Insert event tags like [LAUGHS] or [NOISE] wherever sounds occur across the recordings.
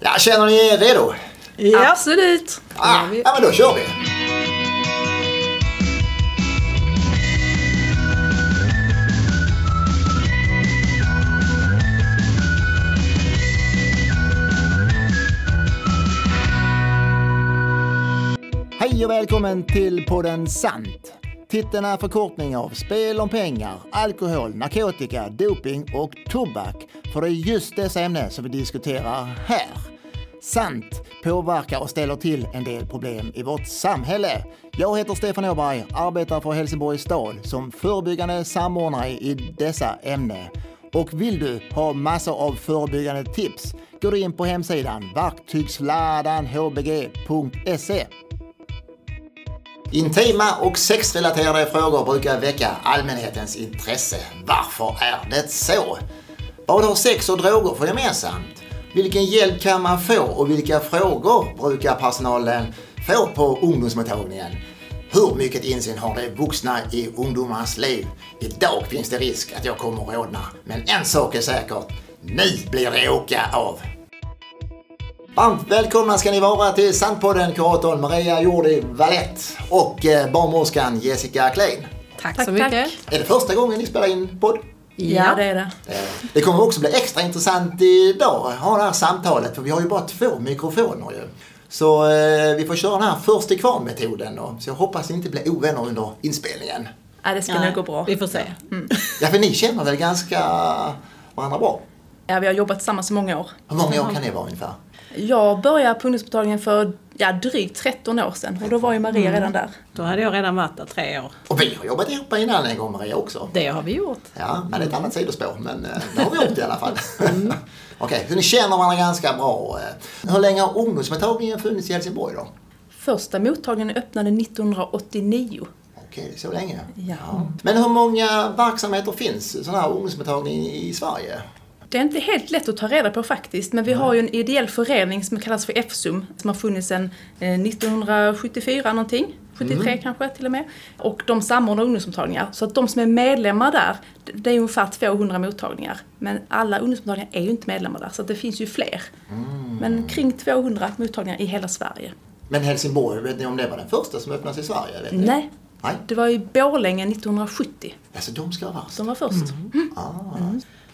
Ja, känner ni er redo? Ja. Absolut. Ah, ja, men då kör vi. Hej och välkommen till podden Sant. Titeln är förkortning av spel om pengar, alkohol, narkotika, doping och tobak. För det är just dessa ämnen som vi diskuterar här. Sant påverkar och ställer till en del problem i vårt samhälle. Jag heter Stefan Åberg, arbetar för Helsingborgs stad som förebyggande samordnare i dessa ämnen. Och vill du ha massor av förebyggande tips, gå in på hemsidan verktygsladanhbg.se. Intima och sexrelaterade frågor brukar väcka allmänhetens intresse. Varför är det så? Vad har sex och droger för gemensamt? Vilken hjälp kan man få och vilka frågor brukar personalen få på ungdomsmottagningen? Hur mycket insyn har de vuxna i ungdomars liv? Idag finns det risk att jag kommer att rodna. Men en sak är säkert. Nu blir det åka av! Varmt välkomna ska ni vara till Sandpodden, kuratorn Maria Jordi Valett och eh, barnmorskan Jessica Klein. Tack, Tack, så mycket. tack. Är det första gången ni spelar in podd? Ja, det är det. Det kommer också bli extra intressant idag att ha det här samtalet för vi har ju bara två mikrofoner ju. Så eh, vi får köra den här först till kvarn-metoden då. Så jag hoppas ni inte blir ovänner under inspelningen. Ja, det ska nog gå bra. Vi får se. Ja, för ni känner väl ganska varandra bra? Ja, vi har jobbat tillsammans i många år. Hur många år kan det vara ungefär? Jag började på ungdomsmottagningen för ja, drygt 13 år sedan och då var ju Maria redan där. Då hade jag redan varit där tre år. Och vi har jobbat ihop innan en gång Maria också. Det har vi gjort. Ja, men det är ett annat sidospår. Men eh, det har vi gjort i alla fall. [LAUGHS] Okej, så ni känner varandra ganska bra. eh. Hur länge har ungdomsmottagningen funnits i Helsingborg då? Första mottagningen öppnade 1989. Okej, så länge. Ja. Men hur många verksamheter finns sådana här ungdomsmottagning i Sverige? Det är inte helt lätt att ta reda på faktiskt, men vi har ju en ideell förening som kallas för FSUM som har funnits sedan eh, 1974 någonting. 73 kanske till och med. Och de samordnar ungdomsmottagningar. Så att de som är medlemmar där, det- är ungefär 200 mottagningar. Men alla ungdomsmottagningar är ju inte medlemmar där, så att det finns ju fler. Men kring 200 mottagningar i hela Sverige. Men Helsingborg, vet ni om det var den första som öppnades i Sverige? Vet ni? Nej, Nej, det var i Borlänge 1970. alltså de ska vara värst. De var först. Ah.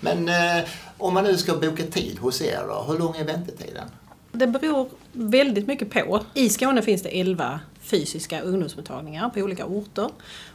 Men eh, om man nu ska boka tid hos er då, hur lång är väntetiden? Det beror väldigt mycket på. I Skåne finns det 11 fysiska ungdomsmottagningar på olika orter.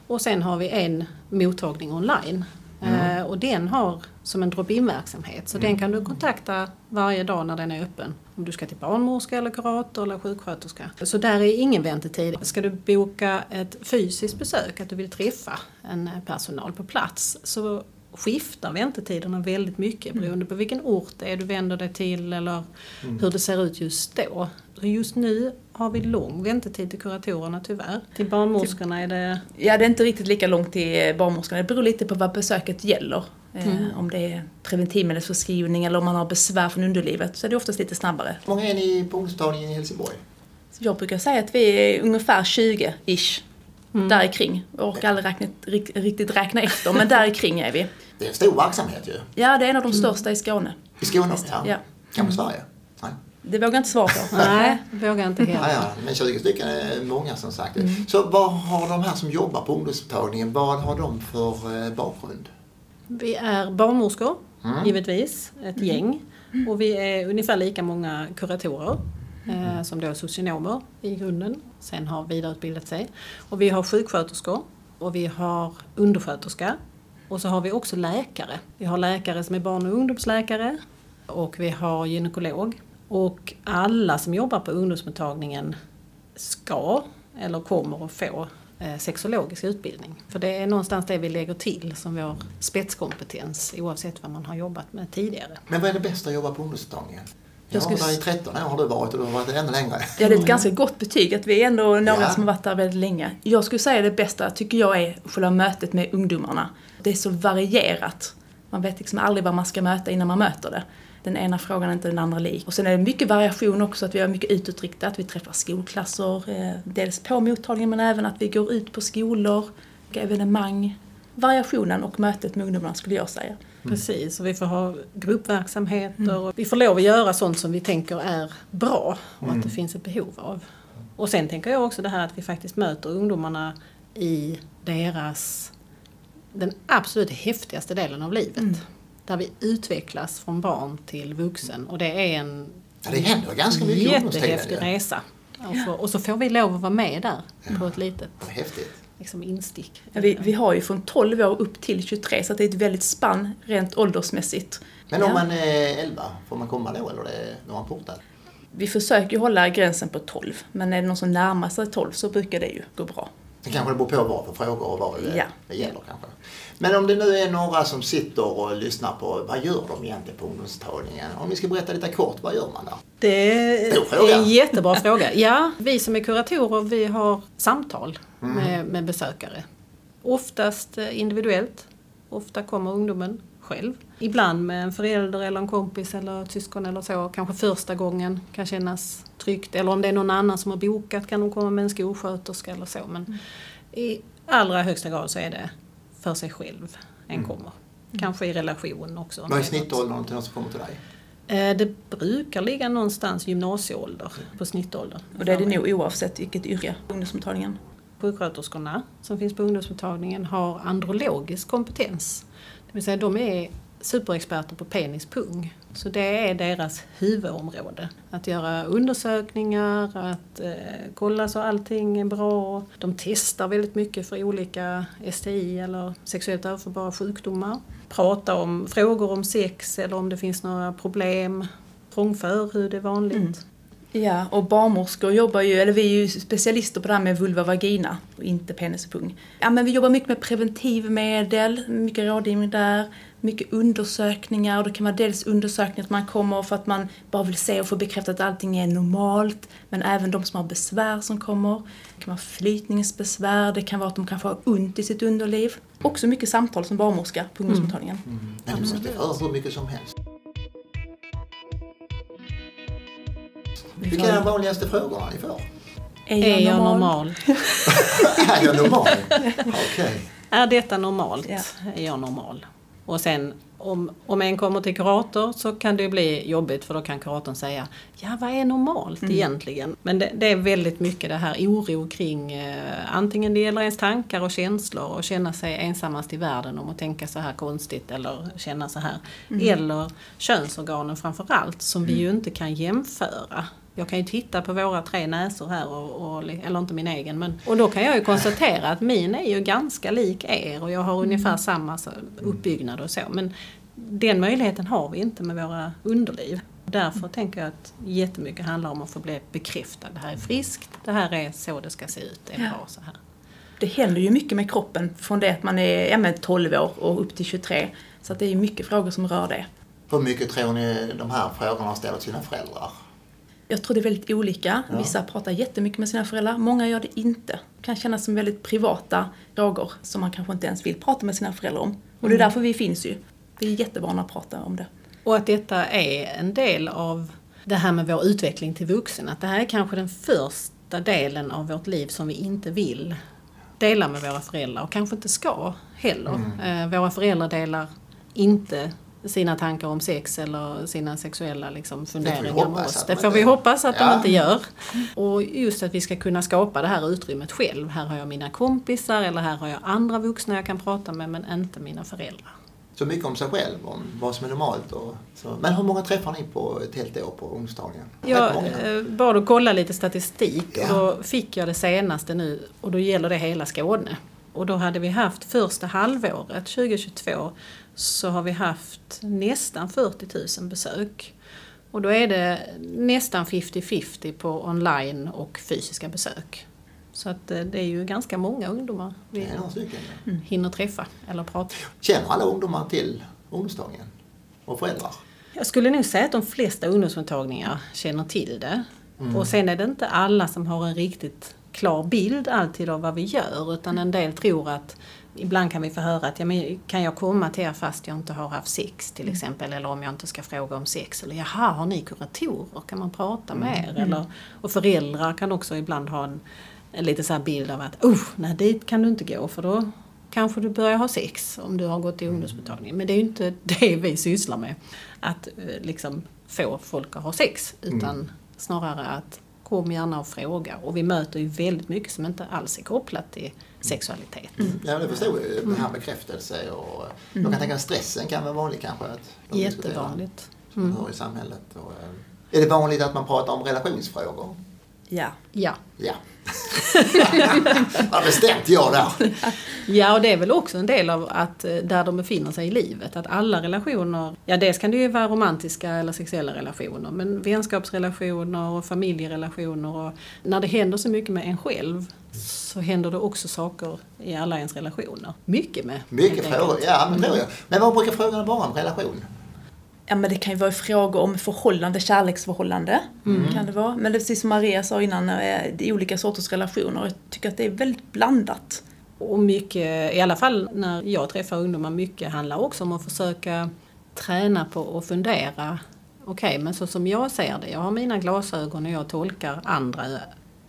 Och sen har vi en mottagning online. Eh, och den har som en drop-in verksamhet. Så den kan du kontakta varje dag när den är öppen. Om du ska till barnmorska eller kurator eller sjuksköterska. Så där är ingen väntetid. Ska du boka ett fysiskt besök, att du vill träffa en personal på plats, så skiftar väntetiderna väldigt mycket beroende på vilken ort det är du vänder dig till eller hur det ser ut just då. Just nu har vi lång väntetid till kuratorerna tyvärr. Till barnmorskorna är det Ja, det är inte riktigt lika långt till barnmorskan. Det beror lite på vad besöket gäller. Eh, Om det är preventivmedelsförskrivning eller om man har besvär från underlivet så är det oftast lite snabbare. Hur många är ni på ungdomsmottagningen i Helsingborg? Jag brukar säga att vi är ungefär 20-ish. Där kring. Jag orkar aldrig räkna, rikt- riktigt räkna efter, men där kring är vi. Det är en stor verksamhet ju. Ja, det är en av de största i Skåne. I Skåne? Ja. Ja. Kanske Sverige? Nej. Det vågar jag inte svara på. Nej, vågar inte Ja, heller. ja, men 20 stycken är många som sagt. Så vad har de här som jobbar på ungdomsmottagningen, vad har de för eh, bakgrund? Vi är barnmorskor, givetvis, ett gäng. Och vi är ungefär lika många kuratorer eh, som då är socionomer i grunden. Sen har vidareutbildat sig. Och vi har sjuksköterskor och vi har undersköterska. Och så har vi också läkare. Vi har läkare som är barn och ungdomsläkare och vi har gynekolog. Och alla som jobbar på ungdomsmottagningen ska eller kommer att få eh, sexologisk utbildning. För det är någonstans det vi lägger till som vår spetskompetens oavsett vad man har jobbat med tidigare. Men vad är det bästa att jobba på ungdomsmottagningen? Jag skulle där i 13 år har du varit och du har varit ännu längre. Ja, det är ett ganska gott betyg att vi är ändå några Ja. som har varit där väldigt länge. Jag skulle säga det bästa tycker jag är själva mötet med ungdomarna. Det är så varierat. Man vet liksom aldrig vad man ska möta innan man möter det. Den ena frågan är inte den andra lik. Och sen är det mycket variation också, att vi har mycket utåtriktat. Vi träffar skolklasser, eh, dels på mottagningen men även att vi går ut på skolor, evenemang. Variationen och mötet med ungdomarna skulle jag säga. Precis, och vi får ha gruppverksamheter och vi får lov att göra sånt som vi tänker är bra och att det finns ett behov av. Och sen tänker jag också det här att vi faktiskt möter ungdomarna i deras, den absolut häftigaste delen av livet. Där vi utvecklas från barn till vuxen och det är en Ja, det händer ganska mycket jättehäftig resa. Och, få, och så får vi lov att vara med där på ett litet Häftigt. Liksom, instick. Vi, vi har ju från 12 år upp till 23 så det är ett väldigt spann rent åldersmässigt. Men om Ja. man är 11, får man komma då eller är det när man portad? Vi försöker ju hålla gränsen på 12 men är det någon som närmar sig 12 så brukar det ju gå bra. Det kanske det beror på vad för frågor och vad det, Ja. det gäller kanske. Men om det nu är några som sitter och lyssnar på vad gör de egentligen på ungdomstagningen? Om ni ska berätta lite kort, vad gör man där? Det är en jättebra fråga. Ja, vi som är kuratorer vi har samtal med, med besökare. Oftast eh, individuellt. Ofta kommer ungdomen själv. Ibland med en förälder eller en kompis eller ett syskon eller så. Kanske första gången kan kännas tryggt. Eller om det är någon annan som har bokat kan de komma med en skolsköterska eller så. Men i allra högsta grad så är det för sig själv en kommer. Kanske i relation också. Vad är snittåldern till de som kommer till dig? Eh, Det brukar ligga någonstans gymnasieålder på snittåldern. Och det är det nog oavsett vilket yrke, ungdomsmottagningen. Sjuksköterskorna som finns på ungdomsmottagningen har andrologisk kompetens. Det vill säga de är superexperter på penispung. Så det är deras huvudområde. Att göra undersökningar, att eh, kolla så allting är bra. De testar väldigt mycket för olika STI eller sexuellt överförbara sjukdomar. Prata om frågor om sex eller om det finns några problem. Trångför hur det är vanligt. Mm. Ja, och barnmorskor jobbar ju, eller vi är ju specialister på det här med vulva vagina och inte penis och pung. Ja, men vi jobbar mycket med preventivmedel, mycket rådgivning där, mycket undersökningar. Och det kan vara dels undersökningar att man kommer för att man bara vill se och få bekräftat att allting är normalt. Men även de som har besvär som kommer. Det kan vara flytningsbesvär, det kan vara att de kan få ont i sitt underliv. Också mycket samtal som barnmorska på ungdomsmottagningen. Men det måste vara hur mycket som helst. Vilka är de vanligaste frågorna ni får? Är jag normal? [LAUGHS] är jag normal? Okej. Är detta normalt? Ja. Är jag normal? Och sen om, om en kommer till kurator så kan det bli jobbigt för då kan kuratorn säga Ja, vad är normalt egentligen? Men det, det är väldigt mycket det här oro kring eh, antingen det gäller ens tankar och känslor och känna sig ensammast i världen om att tänka så här konstigt eller känna så här. Eller könsorganen framför allt som vi ju inte kan jämföra. Jag kan ju titta på våra tre näsor här, och, och, eller inte min egen, men, och då kan jag ju konstatera att min är ju ganska lik er och jag har ungefär samma så- uppbyggnad och så. Men den möjligheten har vi inte med våra underliv. Därför tänker jag att jättemycket handlar om att få bli bekräftad. Det här är friskt, det här är så det ska se ut, det är Ja. bra så här. Det händer ju mycket med kroppen från det att man är ja, men 12 år och upp till 23. Så att det är ju mycket frågor som rör det. Hur mycket tror ni de här frågorna ställer till sina föräldrar? Jag tror det är väldigt olika. Ja. Vissa pratar jättemycket med sina föräldrar, många gör det inte. Det kan kännas som väldigt privata frågor som man kanske inte ens vill prata med sina föräldrar om. Och det är därför vi finns ju. Vi är jättevana att prata om det. Och att detta är en del av det här med vår utveckling till vuxen. Att det här är kanske den första delen av vårt liv som vi inte vill dela med våra föräldrar och kanske inte ska heller. Eh, våra föräldrar delar inte sina tankar om sex eller sina sexuella liksom, funderingar med hoppas oss. Det de får vi hoppas att Ja. de inte gör. Och just att vi ska kunna skapa det här utrymmet själv. Här har jag mina kompisar eller här har jag andra vuxna jag kan prata med men inte mina föräldrar. Så mycket om sig själv, om vad som är normalt. Och så. Men hur många träffar ni på ett helt år på ungdomstagningen? Rätt Jag eh, bad att kolla lite statistik Ja. och då fick jag det senaste nu och då gäller det hela Skåne. Och då hade vi haft första halvåret 2022 så har vi haft nästan 40 000 besök. Och då är det nästan 50-50 på online och fysiska besök. Så att eh, det är ju ganska många ungdomar vi några stycken. hinner träffa eller prata Känner alla ungdomar till ungdomstagningen? Och föräldrar? Jag skulle nog säga att de flesta ungdomsmottagningar känner till det. Och sen är det inte alla som har en riktigt klar bild alltid av vad vi gör utan en del tror att Ibland kan vi få höra att ja, men kan jag komma till er fast jag inte har haft sex till exempel eller om jag inte ska fråga om sex. Eller jaha, har ni kuratorer? Kan man prata med er? Eller, och föräldrar kan också ibland ha en, en lite så bild av att oh, nej dit kan du inte gå för då kanske du börjar ha sex om du har gått till ungdomsmottagningen. Men det är ju inte [LAUGHS] det vi sysslar med. Att eh, liksom få folk att ha sex. Utan snarare att kom gärna och fråga. Och vi möter ju väldigt mycket som inte alls är kopplat till sexualitet. Ja, det förstod jag. Det här bekräftelse och... Jag kan tänka att stressen kan vara vanlig kanske. Att Jättevanligt. Som mm. hör i samhället. Och, eh, är det vanligt att man pratar om relationsfrågor? Ja. Ja. Ja. [LAUGHS] Vad bestämt jag där. Ja, och det är väl också en del av att eh, där de befinner sig i livet. Att alla relationer, ja dels kan det ju vara romantiska eller sexuella relationer, men vänskapsrelationer och familjerelationer och när det händer så mycket med en själv så händer det också saker i alla ens relationer. Mycket med. Mycket frågor, ja men jag. Men vad brukar frågorna vara om relation? Ja men det kan ju vara frågor om förhållande, kärleksförhållande. Kan det vara. Men det är precis som Maria sa innan, eh, det är olika sorters relationer. Jag tycker att det är väldigt blandat. Och mycket, i alla fall när jag träffar ungdomar, mycket handlar också om att försöka träna på att fundera. Okej, men så som jag ser det, jag har mina glasögon och jag tolkar andra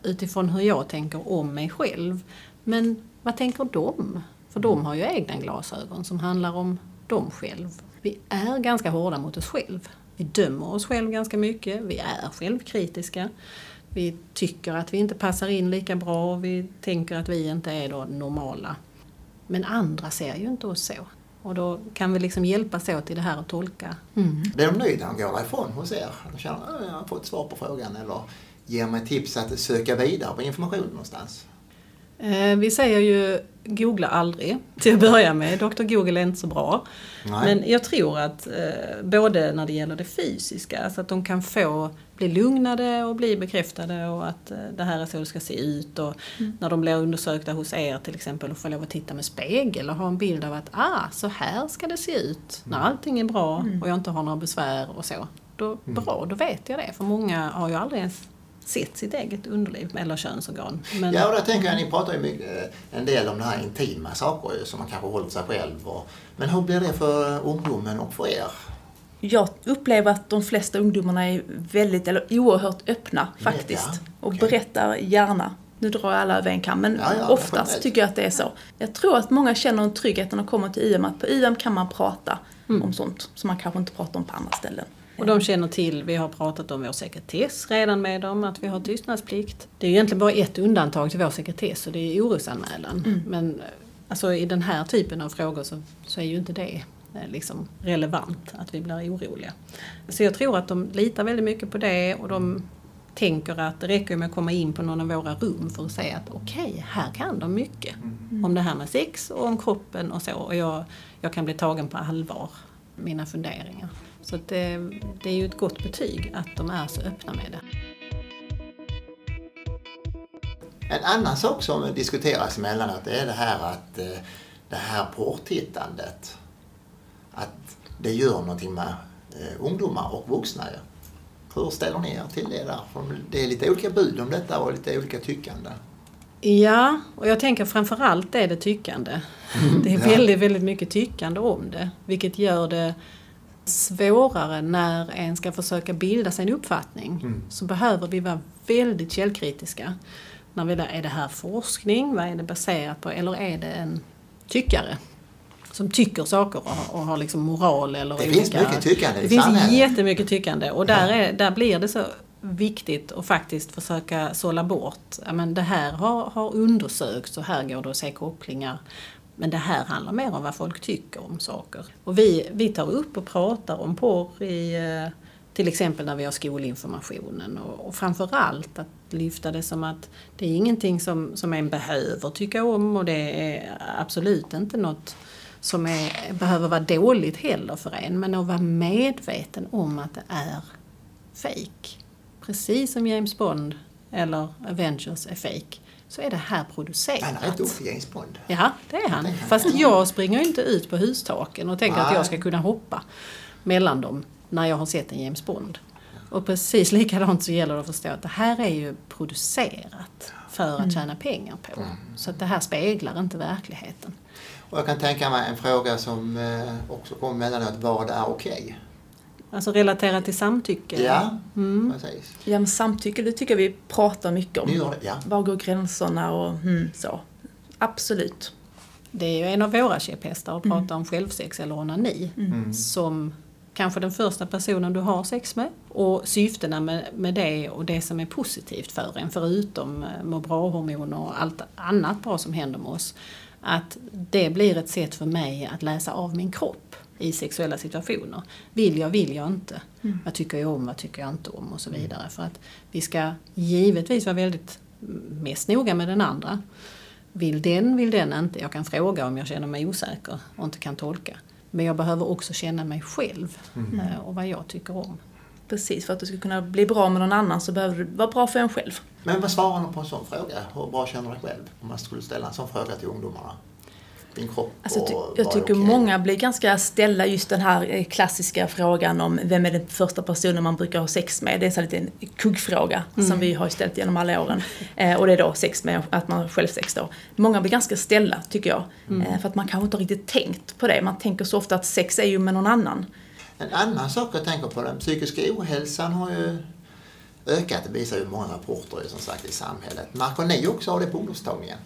utifrån hur jag tänker om mig själv. Men vad tänker de? För de har ju egna glasögon som handlar om dem själv. Vi är ganska hårda mot oss själva. Vi dömer oss själva ganska mycket, vi är självkritiska. Vi tycker att vi inte passar in lika bra och vi tänker att vi inte är då normala. Men andra ser ju inte oss så. Och då kan vi liksom hjälpas åt i det här att tolka. Mm. Blir de nöjda när de går ifrån hos er? De känner att jag har fått svar på frågan eller ger mig tips att söka vidare på information någonstans? Eh, Vi säger ju googla aldrig [LAUGHS] till att börja med. Dr Google är inte så bra. Nej. Men jag tror att eh, både när det gäller det fysiska, alltså att de kan få bli lugnade och bli bekräftade och att eh, det här är så det ska se ut. Och när de blir undersökta hos er till exempel och får lov att titta med spegel och ha en bild av att ah, så här ska det se ut när allting är bra och jag inte har några besvär och så. Då, Bra, då vet jag det. För många har ju aldrig ens sett sitt eget underliv eller könsorgan. Men, Ja, och där tänker jag, ni pratar ju mycket, eh, en del om det här intima saker som man kanske håller sig själv. Och, men hur blir det för ungdomen och för er? Jag upplever att de flesta ungdomarna är väldigt, eller oerhört öppna faktiskt. Ja, Och okej. berättar gärna. Nu drar jag alla över en kam, men Ja, ja, oftast tycker jag att det är så. Jag tror att många känner en trygghet när de kommer till IM, att på IM kan man prata om sånt som man kanske inte pratar om på andra ställen. Och de känner till, vi har pratat om vår sekretess redan med dem, att vi har tystnadsplikt. Det är egentligen bara ett undantag till vår sekretess och det är orosanmälan. Men eh, alltså, i den här typen av frågor så, så är ju inte det eh, liksom relevant, att vi blir oroliga. Så jag tror att de litar väldigt mycket på det och de tänker att det räcker med att komma in på någon av våra rum för att säga att okej, här kan de mycket. Om det här med sex och om kroppen och så. Och jag, jag kan bli tagen på allvar, mina funderingar. Så det, det är ju ett gott betyg att de är så öppna med det. En annan sak som diskuteras emellanåt är det här att eh, det här porrtittandet, att det gör någonting med eh, ungdomar och vuxna. Hur ställer ni er till det där? För det är lite olika bud om detta och lite olika tyckande. Ja, och jag tänker framförallt är det tyckande. [LAUGHS] Det är väldigt, väldigt mycket tyckande om det. Vilket gör det svårare när en ska försöka bilda sig en uppfattning. Så behöver vi vara väldigt källkritiska. När vi där, är det här forskning? Vad är det baserat på? Eller är det en tyckare? Som tycker saker och, har- och har liksom moral eller Det olika... finns mycket tyckande i Det finns samhället. jättemycket tyckande och där, är, där blir det så viktigt att faktiskt försöka sålla bort. Men det här har, har undersökts och här går det att se kopplingar. Men det här handlar mer om vad folk tycker om saker. Och vi, vi tar upp och pratar om porr i eh, till exempel när vi har skolinformationen och, och framförallt att lyfta det som att det är ingenting som, som en behöver tycka om och det är absolut inte något som är, behöver vara dåligt heller för en. Men att vara medveten om att det är fake. Precis som James Bond eller Avengers är fake så är det här producerat. Han är rätt upp James Bond. Ja, det är han. Fast jag springer ju inte ut på hustaken och tänker att Nej. jag ska kunna hoppa mellan dem när jag har sett en James Bond. Och precis likadant så gäller det att förstå att det här är ju producerat för att tjäna pengar på. Så att det här speglar inte verkligheten. Och jag kan tänka mig en fråga som eh, också kommer emellanåt. Vad är okej? Alltså relaterat till samtycke. Ja, precis. Ja, men samtycke, det tycker jag vi pratar mycket om. Det, ja. Var går gränserna och mm, så. Absolut. det är ju en av våra käpphästar att prata om självsex eller onani. Som kanske den första personen du har sex med. Och syftena med, med det och det som är positivt för en, förutom eh, må bra-hormoner och allt annat bra som händer med oss. Att det blir ett sätt för mig att läsa av min kropp i sexuella situationer. Vill jag, vill jag inte? Vad tycker jag om, vad tycker jag inte om och så vidare. För att vi ska givetvis vara väldigt mest noga med den andra. Vill den, vill den inte. Jag kan fråga om jag känner mig osäker och inte kan tolka. Men jag behöver också känna mig själv eh, och vad jag tycker om. Precis, för att du ska kunna bli bra med någon annan så behöver du vara bra för en själv. Men vad svarar de på en sån fråga? Hur bra känner du dig själv? Om man skulle ställa en sån fråga till ungdomarna. Din kropp Alltså, jag, tycker okej? många blir ganska ställa just den här eh, klassiska frågan om vem är den första personen man brukar ha sex med. Det är så lite en kuggfråga som vi har ställt genom alla åren. Eh, och det är då sex med, att man har självsex då. Många blir ganska ställa tycker jag. Eh, för att man kanske inte har riktigt tänkt på det. Man tänker så ofta att sex är ju med någon annan. En annan sak jag tänker på, den psykiska ohälsan har ju ökat. Det visar ju många rapporter som sagt i samhället. Märker ni också av det på ungdomstagningen?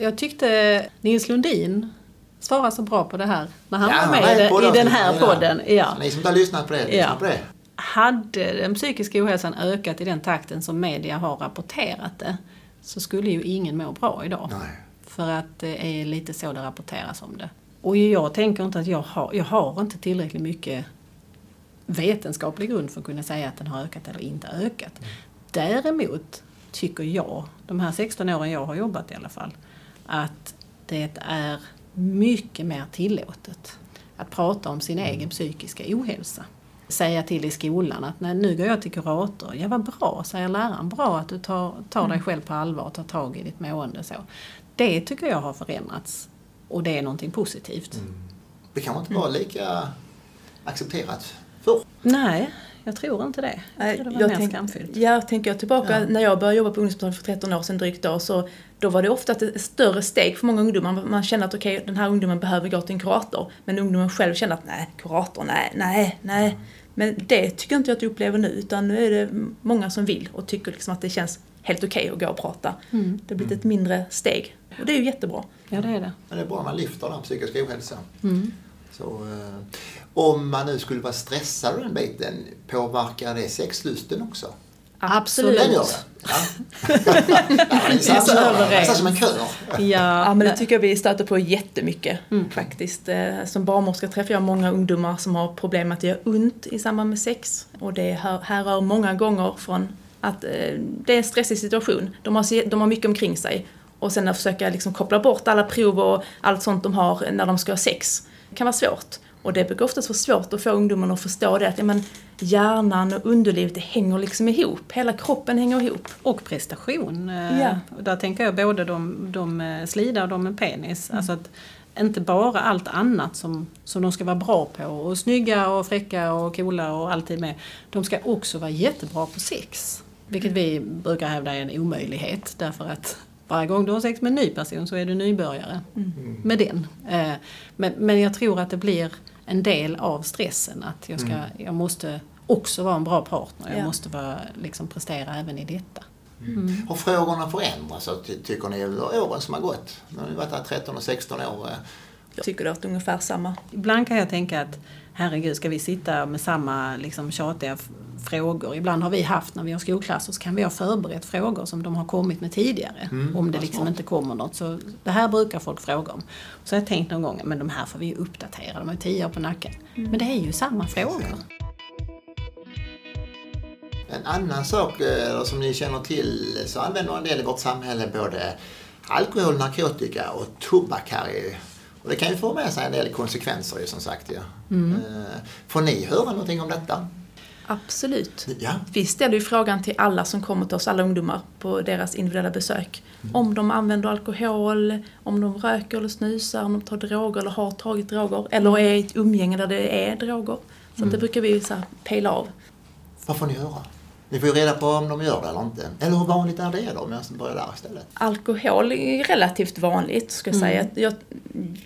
Jag tyckte Nils Lundin svarade så bra på det här när han var han med är i, i den här podden. Ja. Ni som inte har lyssnat på det, lyssna Ja. på det. Hade den psykiska ohälsan ökat i den takten som media har rapporterat det så skulle ju ingen må bra idag. Nej. För att det är lite så det rapporteras om det. Och jag tänker inte att jag har, jag har inte tillräckligt mycket vetenskaplig grund för att kunna säga att den har ökat eller inte ökat. Däremot tycker jag, de här 16 åren jag har jobbat i alla fall, att det är mycket mer tillåtet att prata om sin egen psykiska ohälsa. Säga till i skolan att Nej, nu går jag till kurator. Ja, vad bra, säger läraren. Bra att du tar, tar dig själv på allvar och tar tag i ditt mående. Så. Det tycker jag har förändrats och det är någonting positivt. Det kan inte vara lika accepterat förr. Nej, jag tror inte det. Jag tror det var jag mer tänk- skamfyllt. Ja, tänker jag tillbaka när jag började jobba på ungdomsmottagning för 13 år sedan drygt då, så då var det ofta ett större steg för många ungdomar. Man kände att okej, den här ungdomen behöver gå till en kurator. Men ungdomen själv kände att nej, kurator, nej, nej, nej. Men det tycker inte jag att jag upplever nu, utan nu är det många som vill och tycker liksom att det känns helt okej att gå och prata. Det har blivit ett mindre steg. Och det är ju jättebra. Ja, det är det. Men det är bra man lyfter den psykiska ohälsan. Så, eh, om man nu skulle vara stressad av den biten, påverkar det sexlusten också? Absolut. Den gör det? Ja. [LAUGHS] det är så så. överens. Som en kör. Ja, Ja, men det tycker jag vi stöter på jättemycket faktiskt. Eh, Som barnmorska träffar jag många ungdomar som har problem med att det gör ont i samband med sex. Och det här, här rör många gånger från att eh, det är en stressig situation. De har, de har mycket omkring sig. Och sen att försöka liksom koppla bort alla prov och allt sånt de har när de ska ha sex. Det kan vara svårt. Och det brukar oftast vara svårt att få ungdomarna att förstå det att ja, men, hjärnan och underlivet det hänger liksom ihop. Hela kroppen hänger ihop. Och prestation. eh, Ja. Och där tänker jag både de, de med slida och de med penis. Alltså att inte bara allt annat som, som de ska vara bra på. Och snygga och fräcka och coola och alltid med. De ska också vara jättebra på sex. Vilket vi brukar hävda är en omöjlighet. Därför att varje gång du har sex med en ny person så är du nybörjare med den. Eh, Men, men jag tror att det blir en del av stressen. Att jag, ska, jag måste också vara en bra partner. Jag Ja. måste vara, liksom, prestera även i detta. Har frågorna förändrats, så ty- tycker ni, under åren som har gått? Nu har ni varit här 13 och 16 år. eh. Jag tycker det är ungefär samma. Ibland kan jag tänka att herregud, ska vi sitta med samma liksom, tjatiga frågor? Ibland har vi haft, när vi har skolklasser, så kan vi ha förberett frågor som de har kommit med tidigare. om det liksom smart. inte kommer något. Så det här brukar folk fråga om. Så har jag tänkt någon gång, men de här får vi ju uppdatera, de har ju tio år på nacken. Men det är ju samma frågor. En annan sak eh, som ni känner till så använder en del i vårt samhälle både alkohol, narkotika och tobak här. i- Och det kan ju få med sig en del konsekvenser ju som sagt. Ja. Eh, Får ni höra någonting om detta? Absolut. Ja. Vi ställer ju frågan till alla som kommer till oss, alla ungdomar, på deras individuella besök. Om de använder alkohol, om de röker eller snusar, om de tar droger eller har tagit droger. Eller är i ett umgänge där det är droger. Så att det brukar vi så här pejla av. Vad får ni höra? Ni får ju reda på om de gör det eller inte. Eller hur vanligt är det då? Om jag börjar där istället. Alkohol är relativt vanligt, ska jag säga. Jag,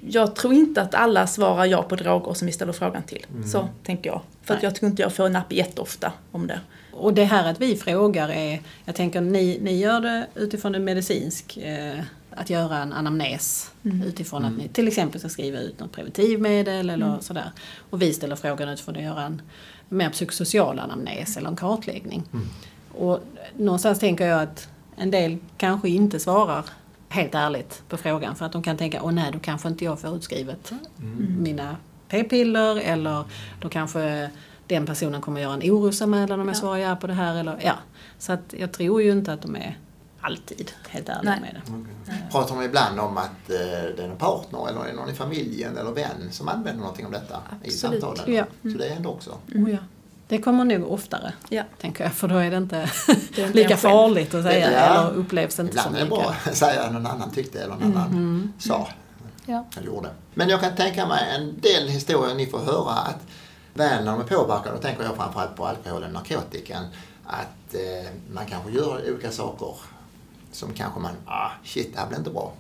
jag tror inte att alla svarar ja på droger som vi ställer frågan till. Så tänker jag. För att jag tycker inte jag får napp jätteofta om det. Och det här att vi frågar är, jag tänker ni, ni gör det utifrån en medicinsk eh, att göra en anamnes utifrån att ni till exempel ska skriva ut något preventivmedel eller sådär. Och vi ställer frågan utifrån att göra en mer psykosocial anamnes eller en kartläggning. Och någonstans tänker jag att en del kanske inte svarar helt ärligt på frågan för att de kan tänka, åh nej, då kanske inte jag får utskrivet mina p-piller eller då kanske den personen kommer göra en orosanmälan om jag svarar ja på det här. Eller, ja. Så att jag tror ju inte att de är alltid helt ärliga Nej. med det. Pratar de ibland om att eh, det är en partner eller är någon i familjen eller vän som använder någonting om detta i Absolut. samtalen? Ja. Så det händer också? Oh, ja. Det kommer nog oftare, Ja. tänker jag, för då är det inte [LAUGHS] Det är inte lika farligt att säga Ja. eller upplevs inte Ibland som är det lika. bra att säga att någon annan tyckte eller någon annan sa Ja. eller gjorde. Men jag kan tänka mig en del historier ni får höra att väl när de är påverkade, då tänker jag framförallt på alkoholen och narkotikan, att eh, man kanske gör olika saker som kanske man, ah shit, det här blir inte bra.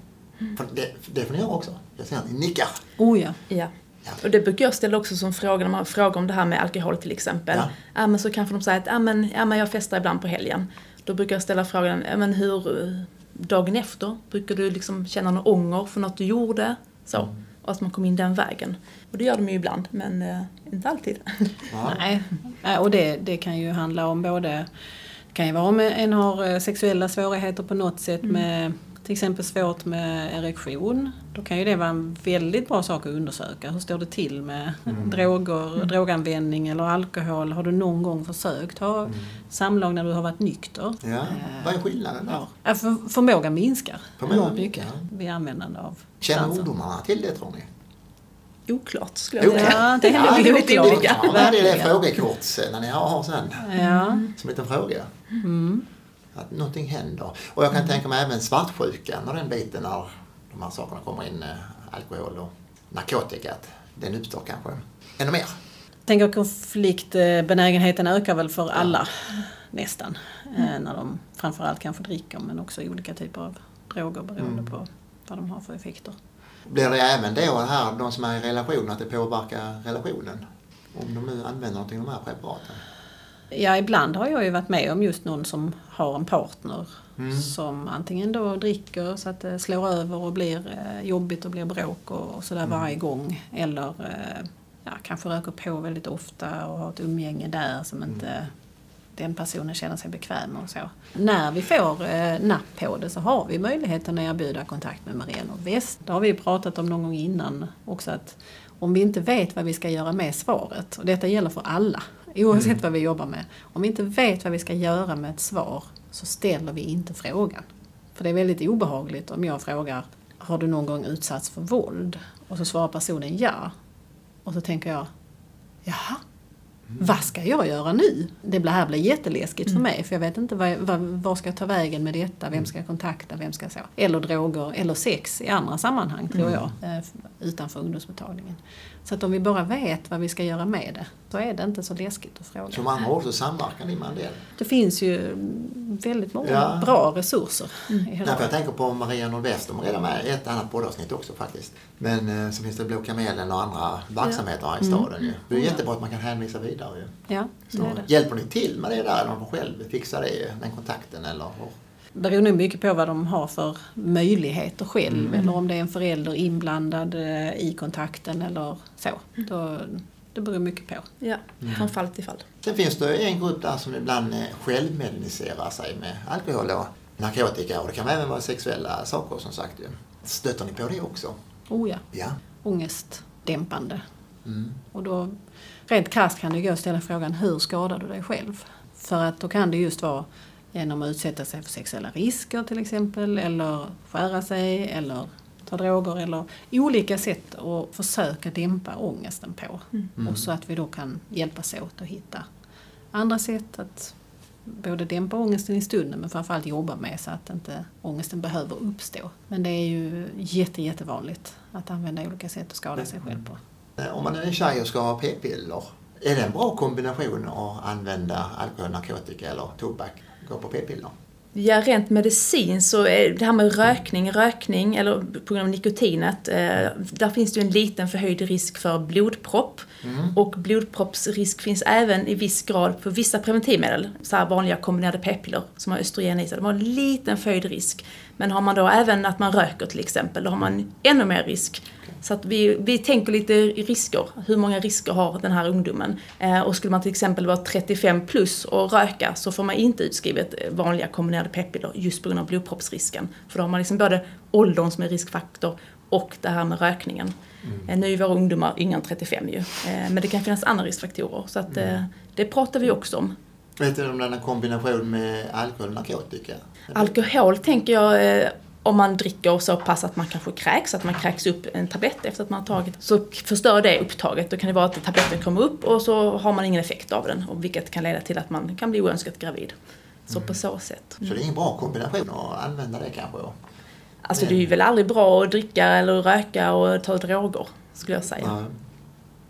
För det, det får ni göra också. Jag ser att ni nickar. Oh ja. Ja. Ja. Och det brukar jag ställa också som fråga när man frågar om det här med alkohol till exempel. Ja. Ja. men så kanske de säger att ja, men, ja, men jag festar ibland på helgen. Då brukar jag ställa frågan, ja, men hur, dagen efter, brukar du liksom känna någon ånger för något du gjorde? Så. Och att man kom in den vägen. Och det gör de ju ibland, men eh, inte alltid. Ja. Nej, och det, det kan ju handla om både, kan ju vara om en har eh, sexuella svårigheter på något sätt med till exempel svårt med erektion. Då kan ju det vara en väldigt bra sak att undersöka. Hur står det till med droger, droganvändning eller alkohol? Har du någon gång försökt ha samlag när du har varit nykter? Ja. Eh, Vad är skillnaden där? Ja, Ja, för, förmågan minskar enormt mycket minskar. vid användande av Känner ungdomarna till det tror ni? Oklart skulle jag säga. Ja, det är Ja, lite olika. Ja, det är det när ni har, sen. Ja. Som en liten fråga. Mm. Att någonting händer. Och jag kan tänka mig även svartsjukan och den biten när de här sakerna kommer in, eh, alkohol och narkotika, att den uppstår kanske ännu mer. tänker konfliktbenägenheten ökar väl för alla nästan. Eh, När de framförallt kanske dricker men också olika typer av droger beroende på vad de har för effekter. Blir det även då det här, de som är i relation, att det påverkar relationen? Om de nu använder någonting av de här preparaten? Ja, ibland har jag ju varit med om just någon som har en partner som antingen då dricker så att det slår över och blir eh, jobbigt och blir bråk och, och sådär varje gång. Eller eh, ja, kanske röker på väldigt ofta och har ett umgänge där som inte den personen känner sig bekväm och så. När vi får eh, napp på det så har vi möjligheten att erbjuda kontakt med Maren och Väst. Det har vi pratat om någon gång innan också att om vi inte vet vad vi ska göra med svaret, och detta gäller för alla, oavsett vad vi jobbar med. Om vi inte vet vad vi ska göra med ett svar så ställer vi inte frågan. För det är väldigt obehagligt om jag frågar Har du någon gång utsatts för våld? Och så svarar personen ja. Och så tänker jag Jaha, vad ska jag göra nu? Det här blir jätteläskigt för mig för jag vet inte vad, vad, vad ska jag ta vägen med detta, vem ska jag kontakta, vem ska jag så? Eller droger, eller sex i andra sammanhang tror jag, eh, utanför ungdomsmottagningen. Så att om vi bara vet vad vi ska göra med det, så är det inte så läskigt att fråga. Som andra ord så samverkar ni med en del. Det finns ju väldigt många Ja. bra resurser i hela Därför jag tänker på Maria Nordwest, de är redan med i ett annat poddavsnitt också faktiskt. Men eh, så finns det Blå Kamelen och andra verksamheter här i staden ju. Det är jättebra att man kan hänvisa vidare ju. Ja, det Så det. hjälper ni till med det där eller de själv fixar det, den kontakten eller? hur? Det beror nog mycket på vad de har för möjligheter själv eller om det är en förälder inblandad eh, i kontakten eller så. Då, det beror mycket på. Ja, från fall till fall. Sen finns det en grupp där som ibland eh, självmedicinerar sig med alkohol och narkotika och det kan även vara sexuella saker som sagt. Stöter ni på det också? Oh ja, Ja. ångestdämpande. Mm. Och då, rent krasst kan det gå att ställa frågan hur skadar du dig själv? För att då kan det just vara genom att utsätta sig för sexuella risker till exempel eller skära sig eller ta droger eller olika sätt att försöka dämpa ångesten på. Och så att vi då kan hjälpas åt att hitta andra sätt att både dämpa ångesten i stunden men framförallt jobba med så att inte ångesten behöver uppstå. Men det är ju jätte, jättevanligt att använda olika sätt att skada sig själv på. Eh, Om man är en tjej och ska ha p-piller, är det en bra kombination att använda alkohol, narkotika eller tobak? Gå på p-piller? Ja, rent medicin så är det här med rökning, rökning eller på grund av nikotinet, eh, där finns det ju en liten förhöjd risk för blodpropp. Och blodproppsrisk finns även i viss grad på vissa preventivmedel, så här vanliga kombinerade p-piller som har östrogen i sig. De har en liten förhöjd risk. Men har man då även att man röker till exempel, då har man ännu mer risk. Så att vi, vi tänker lite i risker. Hur många risker har den här ungdomen? Eh, och skulle man till exempel vara 35 plus och röka så får man inte utskrivet vanliga kombinerade p-piller just på grund av blodproppsrisken. För då har man liksom både åldern som är riskfaktor och det här med rökningen. Eh, nu är våra ungdomar yngre än 35 ju. Eh, men det kan finnas andra riskfaktorer. Så att, eh, det pratar vi också om. Vet du om den har kombination med alkohol och narkotika? Alkohol tänker jag, eh, om man dricker så pass att man kanske kräks, att man kräks upp en tablett efter att man har tagit, så förstör det upptaget. Då kan det vara att tabletten kommer upp och så har man ingen effekt av den, och vilket kan leda till att man kan bli oönskat gravid. Så på så sätt. Så det är ingen bra kombination att använda det kanske? Alltså det är ju väl aldrig bra att dricka eller röka och ta droger, skulle jag säga. Ja.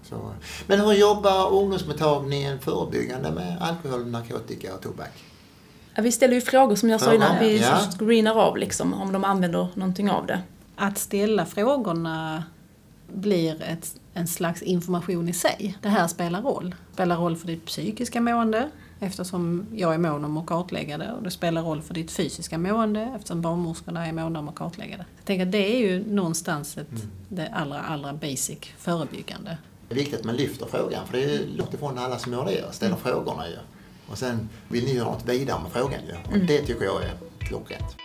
Så. Men hur jobbar ungdomsmottagningen förebyggande med alkohol, narkotika och tobak? Ja, vi ställer ju frågor som jag sa innan, vi ja. screenar av liksom om de använder någonting av det. Att ställa frågorna blir ett, en slags information i sig. Det här spelar roll. Det spelar roll för ditt psykiska mående eftersom jag är mån om att kartlägga det och det spelar roll för ditt fysiska mående eftersom barnmorskorna är måna om att kartlägga det. Jag tänker att det är ju någonstans ett, det allra, allra basic förebyggande. Det är viktigt att man lyfter frågan för det är långt ifrån alla som gör det och ställer frågorna ju. Och sen vill ni göra något vidare med frågan ju. Och det tycker jag är klockrent.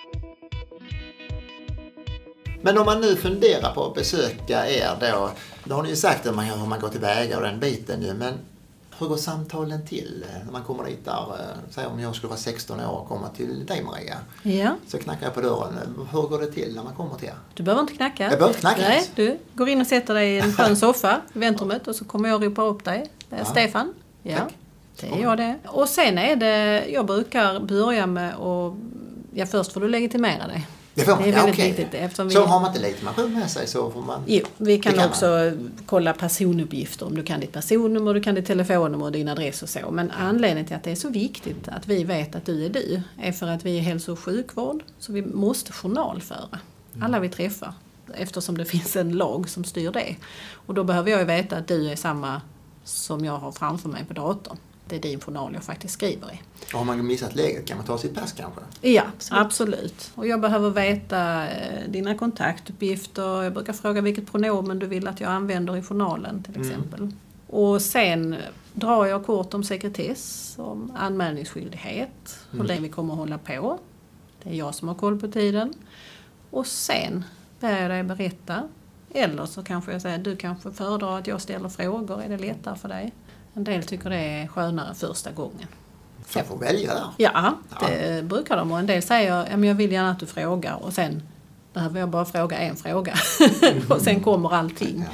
Men om man nu funderar på att besöka er då, då har ni ju sagt hur man, hur man går tillväga och den biten ju, men hur går samtalen till när man kommer dit där? eh, Säg om jag skulle vara 16 år och komma till dig Maria. Ja, Så knackar jag på dörren. Hur går det till när man kommer till er? du behöver inte knacka. Jag behöver inte knacka Nej, du går in och sätter dig i en [LAUGHS] skön soffa i väntrummet och så kommer jag och ropar upp dig. Ja. Stefan. Ja, Tack. Det är jag det. Och sen är det, jag brukar börja med att, ja först får du legitimera dig. Det, får man. Det är Ja, väldigt okej. viktigt, eftersom vi- Så har man inte legitimation med sig så får man... Jo, vi kan, kan också kolla personuppgifter. Om du kan ditt personnummer, du kan ditt telefonnummer och din adress och så. Men anledningen till att det är så viktigt att vi vet att du är du är för att vi är hälso och sjukvård. Så vi måste journalföra alla vi träffar. Eftersom det [LAUGHS] finns en lag som styr det. Och då behöver jag ju veta att du är samma som jag har framför mig på datorn. Det är din journal jag faktiskt skriver i. Och har man missat läget kan man ta sitt pass kanske? Ja, absolut. Och jag behöver veta eh, dina kontaktuppgifter. Jag brukar fråga vilket pronomen du vill att jag använder i journalen till exempel. Och sen drar jag kort om sekretess, om anmälningsskyldighet, hur länge vi kommer att hålla på. Det är jag som har koll på tiden. Och sen ber jag dig berätta. Eller så kanske jag säger, du kanske föredrar att jag ställer frågor, är det lättare för dig? En del tycker det är skönare första gången. Man får välja där. Ja, det brukar de. Och en del säger ja, men jag vill gärna att du frågar och sen behöver jag bara fråga en fråga. [LAUGHS] och sen kommer allting.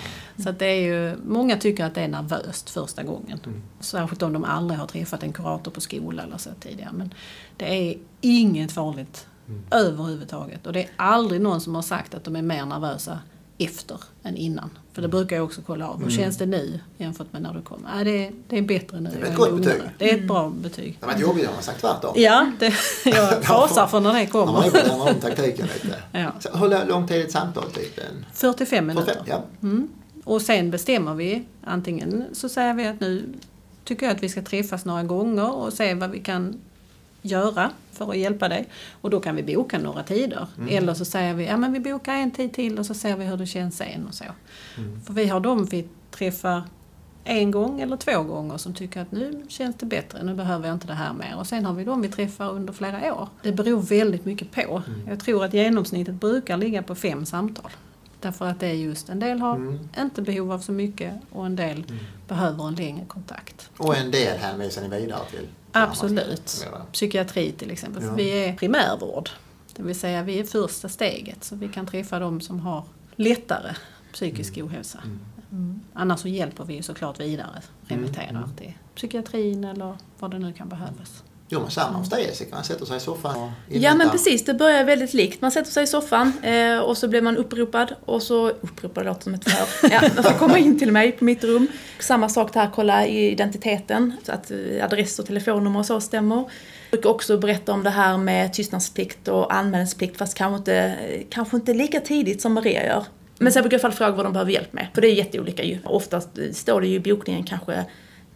Så att det är ju, många tycker att det är nervöst första gången. Särskilt om de aldrig har träffat en kurator på skola eller så tidigare. Men det är inget farligt överhuvudtaget. Och det är aldrig någon som har sagt att de är mer nervösa efter än innan. För det brukar jag också kolla av. Hur känns det nu jämfört med när du kom? Ja, det, är, det är bättre nu. är ett gott betyg. Det är ett bra betyg. Det har varit jobbigt om man sagt tvärtom. Ja, det, jag [LAUGHS] fasar för när det När man kommer. är på om taktiken lite. Ja. Så hur lång tid är ett samtal? Typ? En 45 minuter. 45? Ja. Och sen bestämmer vi, antingen så säger vi att nu tycker jag att vi ska träffas några gånger och se vad vi kan göra för att hjälpa dig. Och då kan vi boka några tider. Eller så säger vi, ja men vi bokar en tid till och så ser vi hur det känns sen och så. För vi har dem vi träffar en gång eller två gånger som tycker att nu känns det bättre, nu behöver jag inte det här mer. Och sen har vi dem vi träffar under flera år. Det beror väldigt mycket på. Jag tror att genomsnittet brukar ligga på fem samtal. Därför att det är just, en del har inte behov av så mycket och en del behöver en längre kontakt. Och en del hänvisar ni vidare till? Absolut. Psykiatri till exempel. För Ja. vi är primärvård. Det vill säga vi är första steget så vi kan träffa de som har lättare psykisk ohälsa. Mm. Annars så hjälper vi såklart vidare, remitterar till psykiatrin eller vad det nu kan behövas. Jo, samma hos dig Jessica. Man sätter sig i soffan och Ja men precis, det börjar väldigt likt. Man sätter sig i soffan eh, och så blir man uppropad och så, uppropad låter som ett förhör, ja, och så komma in till mig på mitt rum. Samma sak där, kolla identiteten, så att eh, adress och telefonnummer och så stämmer. Jag brukar också berätta om det här med tystnadsplikt och anmälningsplikt fast kanske inte, kanske inte lika tidigt som Maria gör. Men sen brukar jag i alla fall fråga vad de behöver hjälp med, för det är jätteolika ju. Oftast står det ju i bokningen kanske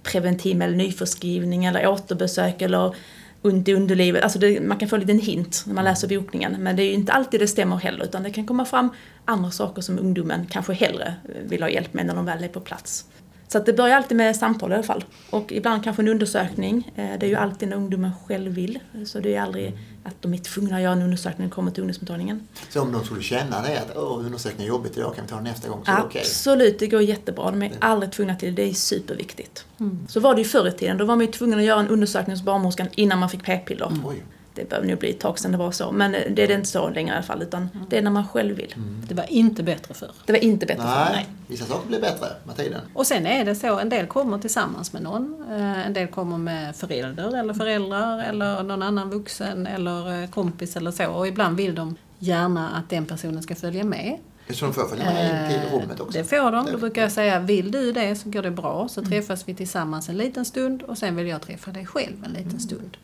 preventiv eller nyförskrivning eller återbesök eller ont i underlivet. Alltså det, man kan få en liten hint när man läser bokningen. Men det är ju inte alltid det stämmer heller utan det kan komma fram andra saker som ungdomen kanske hellre vill ha hjälp med när de väl är på plats. Så att det börjar alltid med samtal i alla fall. Och ibland kanske en undersökning. Eh, Det är ju alltid när ungdomen själv vill. Så det är aldrig att de är tvungna att göra en undersökning när de kommer till ungdomsmottagningen. Så om de skulle känna det att Åh, undersökningen är jobbigt idag, kan vi ta den nästa gång? Så är det okej. Absolut, det går jättebra. De är aldrig tvungna till det. Det är superviktigt. Så var det ju förr i tiden. Då var man ju tvungen att göra en undersökning hos barnmorskan innan man fick p-piller. Oj. Det behöver nog bli ett tag sedan det var så. Men det är det inte så längre i alla fall. Utan det är när man själv vill. Det var inte bättre förr. Det var inte bättre för Nej, mig. vissa saker blir bättre med tiden. Och sen är det så, en del kommer tillsammans med någon. eh, En del kommer med förälder eller föräldrar eller någon annan vuxen eller eh, kompis eller så. Och ibland vill de gärna att den personen ska följa med. Så de får följa med in till Eh, rummet också. Det får de. Då brukar jag säga, vill du det så går det bra. Så träffas vi tillsammans en liten stund och sen vill jag träffa dig själv en liten stund.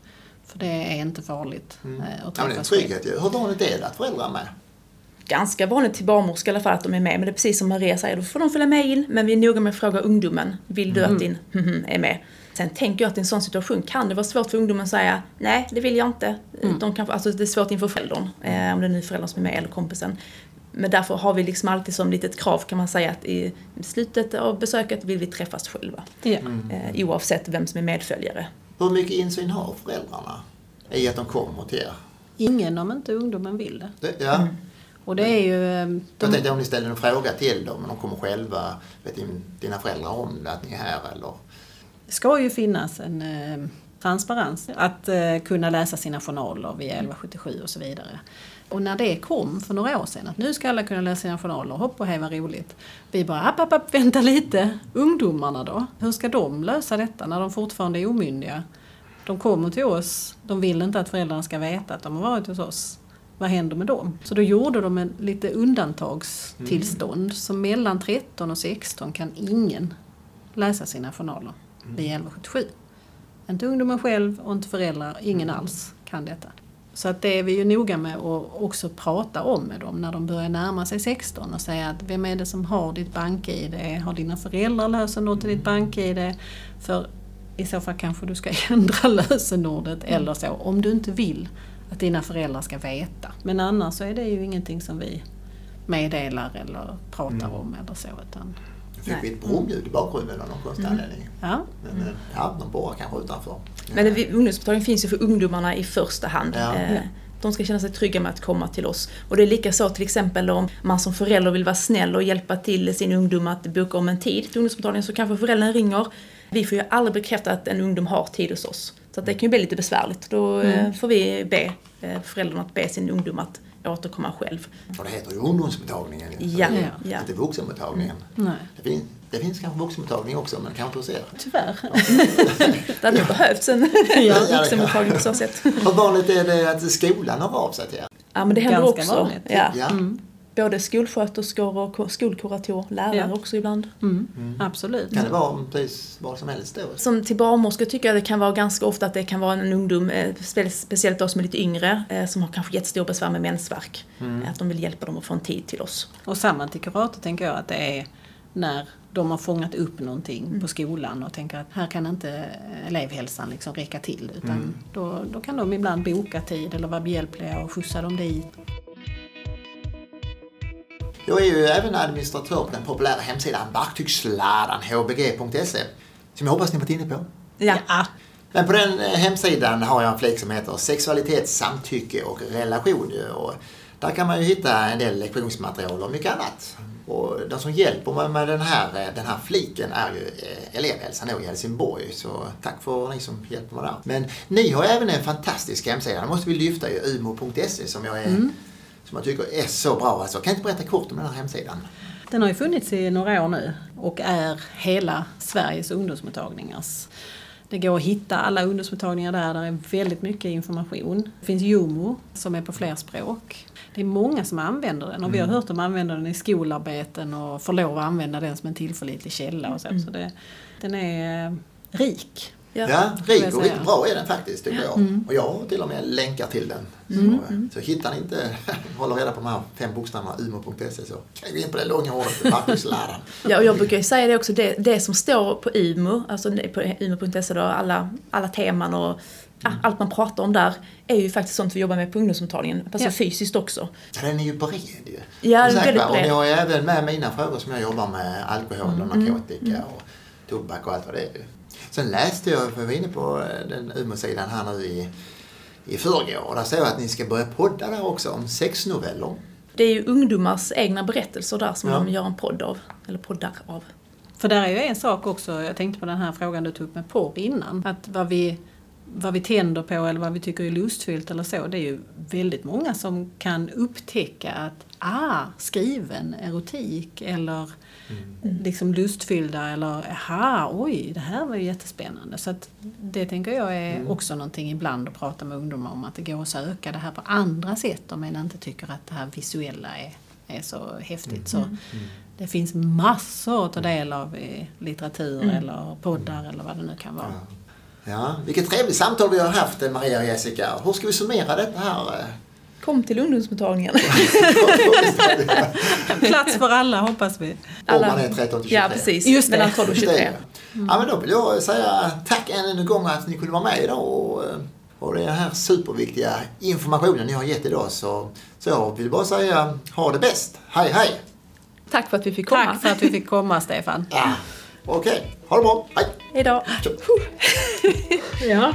För det är inte farligt eh, att Ja, men det är en träffas trygghet ju. Hur vanligt är det att föräldrar är med? Ganska vanligt till barnmorska i alla fall att de är med. Men det är precis som Maria säger, då får de följa med in. Men vi är noga med att fråga ungdomen. Vill du att din [LAUGHS] är med? Sen tänker jag att i en sån situation kan det vara svårt för ungdomen att säga nej, det vill jag inte. De kan, alltså det är svårt inför föräldern, eh, om det är nu föräldern som är med eller kompisen. Men därför har vi liksom alltid som litet krav kan man säga att i slutet av besöket vill vi träffas själva. Ja. Eh, oavsett vem som är medföljare. Hur mycket insyn har föräldrarna i att de kommer till er? Ingen om inte ungdomen vill det. Det, ja. Och det är ju... eh, Jag De, tänkte om ni ställer en fråga till dem, men de kommer själva, vet din, dina föräldrar om det, att ni är här eller? Det ska ju finnas en eh, transparens. Att eh, kunna läsa sina journaler via 1177 och så vidare. Och när det kom för några år sedan, att nu ska alla kunna läsa sina journaler, hopp och hej vad roligt. Vi bara, app, app, app, vänta lite. Ungdomarna då? Hur ska de lösa detta när de fortfarande är omyndiga? De kommer till oss, de vill inte att föräldrarna ska veta att de har varit hos oss. Vad händer med dem? Så då gjorde de en lite undantagstillstånd. Så mellan 13 och 16 kan ingen läsa sina journaler via 1177. Inte ungdomen själv och inte föräldrar, ingen alls kan detta. Så att det är vi ju noga med att också prata om med dem när de börjar närma sig 16 och säga att vem är det som har ditt bank-id? Har dina föräldrar lösenord till ditt bank-id? För i så fall kanske du ska [LAUGHS] ändra lösenordet eller så, om du inte vill att dina föräldrar ska veta. Men annars så är det ju ingenting som vi meddelar eller pratar om eller så. Utan, Nu fick vi ett brumljud i bakgrunden av någon konstig anledning. ja. Men, eh, ja, de borrar kanske utanför. Men ungdomsmottagningen finns ju för ungdomarna i första hand. Ja. Eh, De ska känna sig trygga med att komma till oss. Och det är lika så till exempel om man som förälder vill vara snäll och hjälpa till sin ungdom att boka om en tid till ungdomsmottagningen så kanske föräldern ringer. Vi får ju aldrig bekräfta att en ungdom har tid hos oss. Så att det kan ju bli lite besvärligt. Då eh, får vi be eh, föräldern att be sin ungdom att återkomma själv. För det heter ju ungdomsmottagningen. Ja, ja. Inte vuxenmottagningen. Nej. Det, finns, det finns kanske vuxenmottagning också, men kanske hos er. Tyvärr. Det hade nog behövts en [LAUGHS] Ja, det vuxenmottagning på så sätt. Hur vanligt är det att skolan hör av sig till er? Ja men det händer Ganska också. vanligt. Ja. Ja. Både skolsköterskor och ko- skolkuratorer, lärare Ja. också ibland. Mm. Absolut. Kan det vara precis vad som helst då? Som till barnmorskor tycker jag det kan vara ganska ofta att det kan vara en ungdom, eh, spe- speciellt de som är lite yngre, eh, som har kanske jättestora besvär med mensvärk. Eh, Att de vill hjälpa dem att få en tid till oss. Och samma till kurator tänker jag att det är när de har fångat upp någonting på skolan och tänker att här kan inte elevhälsan liksom räcka till. Utan då, då kan de ibland boka tid eller vara behjälpliga och skjutsa dem dit. Jag är ju även administratör på den populära hemsidan verktygsladan hbg.se som jag hoppas ni varit inne på. Ja. Men på den eh, hemsidan har jag en flik som heter sexualitet, samtycke och relation. Och där kan man ju hitta en del lektionsmaterial och mycket annat. Och de som hjälper mig med den här, eh, den här fliken är ju eh, elevhälsan i Helsingborg. Så tack för ni som hjälper mig där. Men ni har även en fantastisk hemsida. Den måste vi lyfta ju, umo.se som jag, är, som jag tycker är så bra. Alltså, kan inte berätta kort om den här hemsidan? Den har ju funnits i några år nu och är hela Sveriges ungdomsmottagningars Det går att hitta alla ungdomsmottagningar där, där är väldigt mycket information. Det finns Jomo som är på fler språk. Det är många som använder den och vi har hört dem använda den i skolarbeten och får lov att använda den som en tillförlitlig källa och så. så det, den är rik. Ja, jag säga. och riktigt bra är den faktiskt tycker jag. Och jag har till och med länkar till den. Så, så hittar ni inte, [LAUGHS] håller reda på de här fem bokstäverna, umo.se så kan gå in på det långa ordet pappersläraren. Ja, och jag brukar ju säga det också, det, det som står på UMO, alltså på umo.se då, alla, alla teman och ja, allt man pratar om där, är ju faktiskt sånt vi jobbar med på ungdomsmottagningen, alltså Ja. fysiskt också. Ja, den är ju bred ju. Ja, Och den är väldigt Och bred. ni har ju även med mina frågor som jag jobbar med, alkohol och narkotika och tobak och allt vad det är. Sen läste jag, för jag var inne på eh, den UMO-sidan här nu i, i förrgår, och där står att ni ska börja podda där också om sexnoveller. Det är ju ungdomars egna berättelser där som Ja. de gör en podd av, eller poddar av. För där är ju en sak också, jag tänkte på den här frågan du tog upp med porr innan. Att vad vi, vad vi tänder på eller vad vi tycker är lustfyllt eller så, det är ju väldigt många som kan upptäcka att ah, skriven erotik eller liksom lustfyllda eller aha, oj, det här var ju jättespännande. Så att det tänker jag är också någonting ibland att prata med ungdomar om, att det går att söka det här på andra sätt om man inte tycker att det här visuella är, är så häftigt. Så det finns massor att ta del av i litteratur eller poddar eller vad det nu kan vara. Ja, vilket trevligt samtal vi har haft eh, Maria och Jessica. Hur ska vi summera detta här? eh? Kom till ungdomsmottagningen. [LAUGHS] [LAUGHS] Plats för alla hoppas vi. Om man är 13 till 23. Ja, precis. Just. Mellan 12 och Just det. 23. Ja, men då vill jag säga tack än en gång att ni kunde vara med idag och, eh, och den här superviktiga informationen ni har gett idag. Så, så jag vill bara säga ha det bäst. Hej hej! Tack för att vi fick komma. Tack för att vi fick komma Stefan. Ja, Okej, ha det bra. Hej! Hejdå. [LAUGHS] Ja.